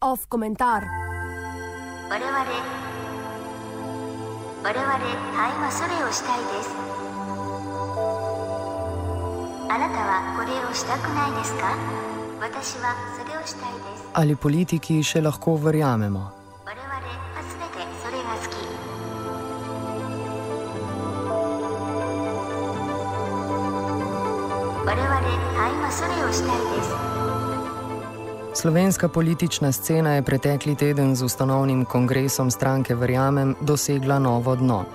Off komentar. 我々我々タイはそれをしたいですあなたはこれをしたくないですか私はそれをしたいです Ali politiki še lahko verjamemo? Slovenska politična scena je pretekli teden z ustanovnim kongresom stranke Verjamem dosegla novo dno.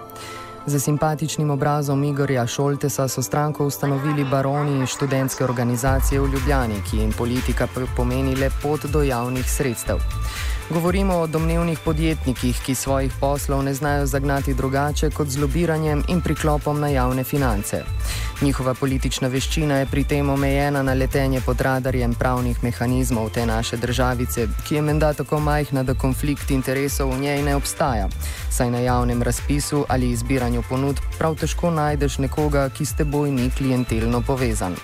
Za simpatičnim obrazom Igorja Šoltesa so stranko ustanovili baroni in študentske organizacije v Ljubljani, ki jim politika pomeni le pot do javnih sredstev. Govorimo o domnevnih podjetnikih, ki svojih poslov ne znajo zagnati drugače kot z lobiranjem in priklopom na javne finance. Njihova politična veščina je pri tem omejena na letenje pod radarjem pravnih mehanizmov te naše državice, ki je menda tako majhna, da konflikt interesov v njej ne obstaja. Saj na javnem razpisu ali izbiranju ponudb prav težko najdeš nekoga, ki s teboj ni klientelno povezan.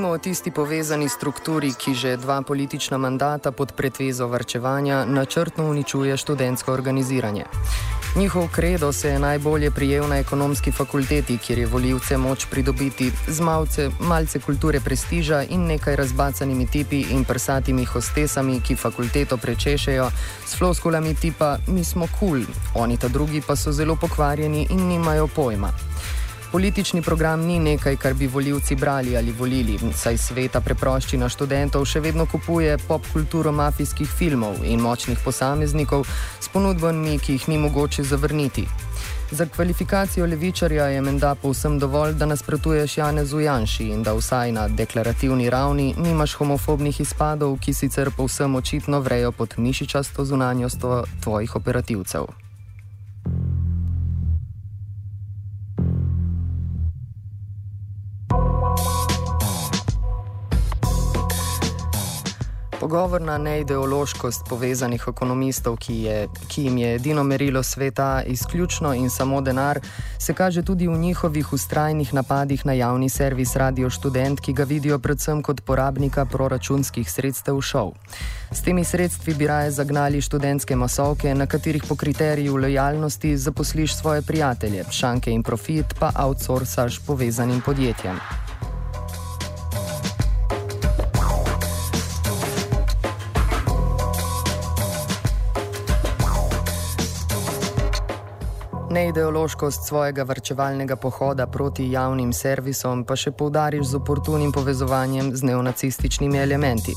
Govorimo o tisti povezani strukturi, ki že dva politična mandata pod pretvezo varčevanja načrtno uničuje študentsko organiziranje. Njihov kredo se je najbolje prijel na ekonomski fakulteti, kjer je voljivce moč pridobiti z malce, malce kulture prestiža in nekaj razbacanimi tipi in prsatimi hostesami, ki fakulteto prečešejo s floskulami tipa mi smo kul, cool, oni ta drugi pa so zelo pokvarjeni in nimajo pojma. Politični program ni nekaj, kar bi voljivci brali ali volili, saj sveta preproščina študentov še vedno kupuje pop kulturo mafijskih filmov in močnih posameznikov s ponudbami, ki jih ni mogoče zavrniti. Za kvalifikacijo levičarja je menda povsem dovolj, da nasprotuješ Janezu Janši in da vsaj na deklarativni ravni nimaš homofobnih izpadov, ki sicer povsem očitno vrejo pod mišičasto zunanjost tvojih operativcev. Pogovorna neideološkost povezanih ekonomistov, ki, je, ki jim je edino merilo sveta izključno in samo denar, se kaže tudi v njihovih ustrajnih napadih na javni servis Radio Student, ki ga vidijo predvsem kot porabnika proračunskih sredstev šov. S temi sredstvi bi raje zagnali študentske masovke, na katerih po kriteriju lojalnosti zaposliš svoje prijatelje, šanke in profit pa outsourcaš povezanim podjetjem. Neideološkost svojega vrčevalnega pohoda proti javnim servisom pa še poudariš z oportunim povezovanjem z neonacističnimi elementi.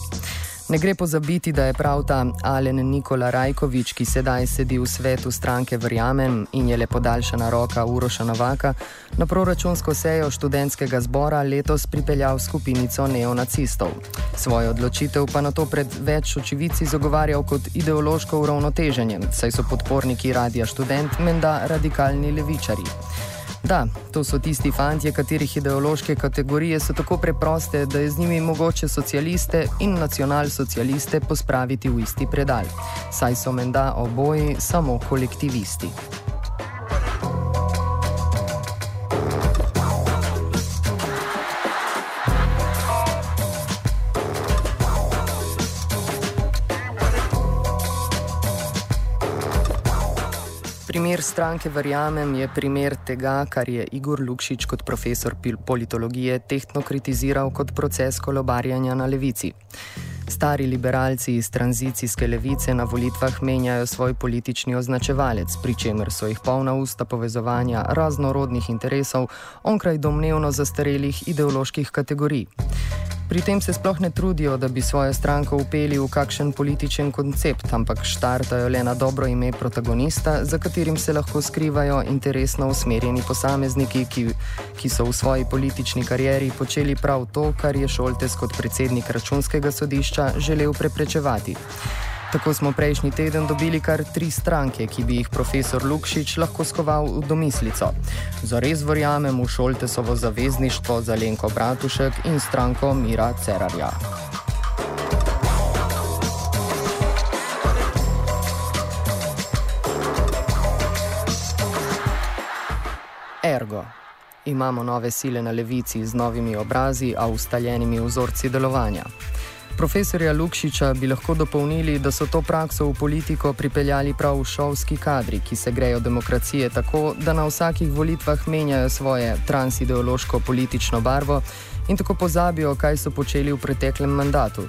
Ne gre pozabiti, da je prav ta Alen Nikola Rajkovič, ki sedaj sedi v svetu stranke Verjamem in je le podaljšana roka Uroša Novaka, na proračunsko sejo študentskega zbora letos pripeljal skupinico neonacistov. Svojo odločitev pa na to pred več očivici zagovarjal kot ideološko uravnoteženje, saj so podporniki Radia Študent menda radikalni levičari. Da, to so tisti fanti, katerih ideološke kategorije so tako preproste, da je z njimi mogoče socialiste in nacionalsocialiste pospraviti v isti predal. Saj so menda oboji samo kolektivisti. Primer stranke Verjamem je primer tega, kar je Igor Lukšič kot profesor politologije tehtno kritiziral kot proces kolobarjanja na levici. Stari liberalci iz tranzicijske levice na volitvah menjajo svoj politični označevalec, pri čemer so jih polna usta povezovanja raznorodnih interesov onkraj domnevno zastarelih ideoloških kategorij. Pri tem se sploh ne trudijo, da bi svojo stranko upeli v kakšen političen koncept, ampak štartajo le na dobro ime protagonista, za katerim se lahko skrivajo interesno usmerjeni posamezniki, ki, ki so v svoji politični karieri počeli prav to, kar je Šoltes kot predsednik računskega sodišča želel preprečevati. Tako smo prejšnji teden dobili kar tri stranke, ki bi jih profesor Lukšič lahko skoval v domislico. Zares verjamem v Šoltesovo zavezništvo za Lenko Bratušek in stranko Mira Cerarja. Ergo. Imamo nove sile na levici z novimi obrazi, a ustaljenimi vzorci delovanja. Profesorja Lukšiča bi lahko dopolnili, da so to prakso v politiko pripeljali prav šovski kadri, ki se grejo demokracije tako, da na vsakih volitvah menjajo svoje transideološko politično barvo in tako pozabijo, kaj so počeli v preteklem mandatu.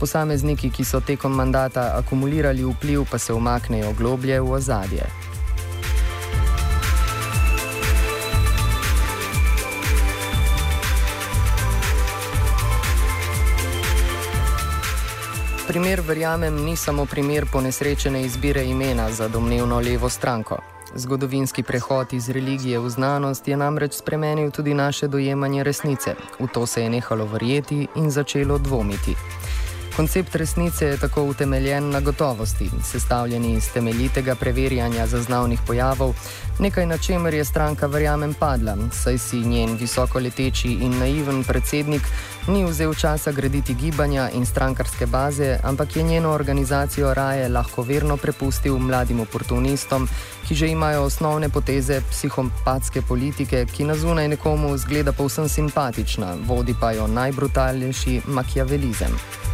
Posamezniki, ki so tekom mandata akumulirali vpliv, pa se umaknejo globlje v ozadje. Primer, verjamem, ni samo primer ponesrečene izbire imena za domnevno levo stranko. Zgodovinski prehod iz religije v znanost je namreč spremenil tudi naše dojemanje resnice. V to se je nehalo verjeti in začelo dvomiti. Koncept resnice je tako utemeljen na gotovosti, sestavljeni iz temeljitega preverjanja zaznavnih pojavov, nekaj na čemer je stranka verjamem padla, saj si njen visokoleteči in naiven predsednik ni vzel časa graditi gibanja in strankarske baze, ampak je njeno organizacijo raje lahko verno prepustil mladim oportunistom, ki že imajo osnovne poteze psihopatske politike, ki na zunaj nekomu zgleda povsem simpatična, vodi pa jo najbrutalnejši makiavelizem.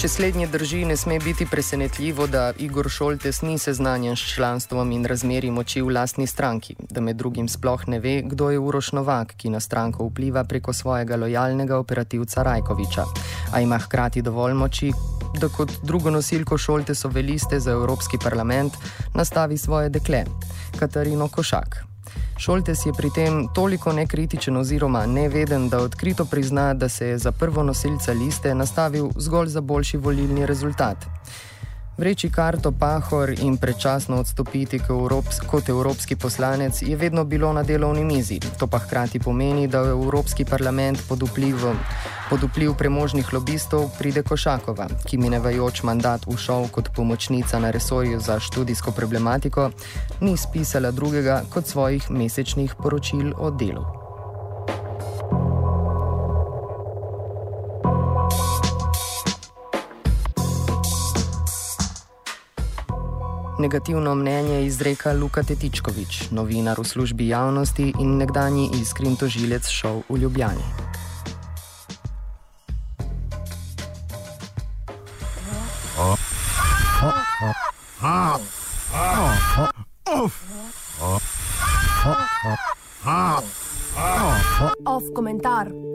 Če slednje drži, ne sme biti presenetljivo, da Igor Šoltes ni seznanjen s članstvom in razmeri moči v lastni stranki, da med drugim sploh ne ve, kdo je Uroš Novak, ki na stranko vpliva preko svojega lojalnega operativca Rajkoviča, a ima hkrati dovolj moči, da kot drugo nosilko Šoltesove liste za Evropski parlament nastavi svoje dekle, Katarino Košak. Šoltes je pri tem toliko nekritičen oziroma neveden, da odkrito prizna, da se je za prvo nosilca liste nastavil zgolj za boljši volilni rezultat. Vreči karto Pahor in predčasno odstopiti Evrops kot evropski poslanec je vedno bilo na delovni mizi. To pa hkrati pomeni, da v Evropski parlament pod, vpliv, pod vpliv premožnih lobistov pride Košakova, ki minevajoč mandat ušel kot pomočnica na resorju za študijsko problematiko, ni spisala drugega kot svojih mesečnih poročil o delu. Negativno mnenje izreka Luka Tetičkovič, novinar v službi javnosti in nekdani iskren tožilec šov v Ljubljani. Off komentar.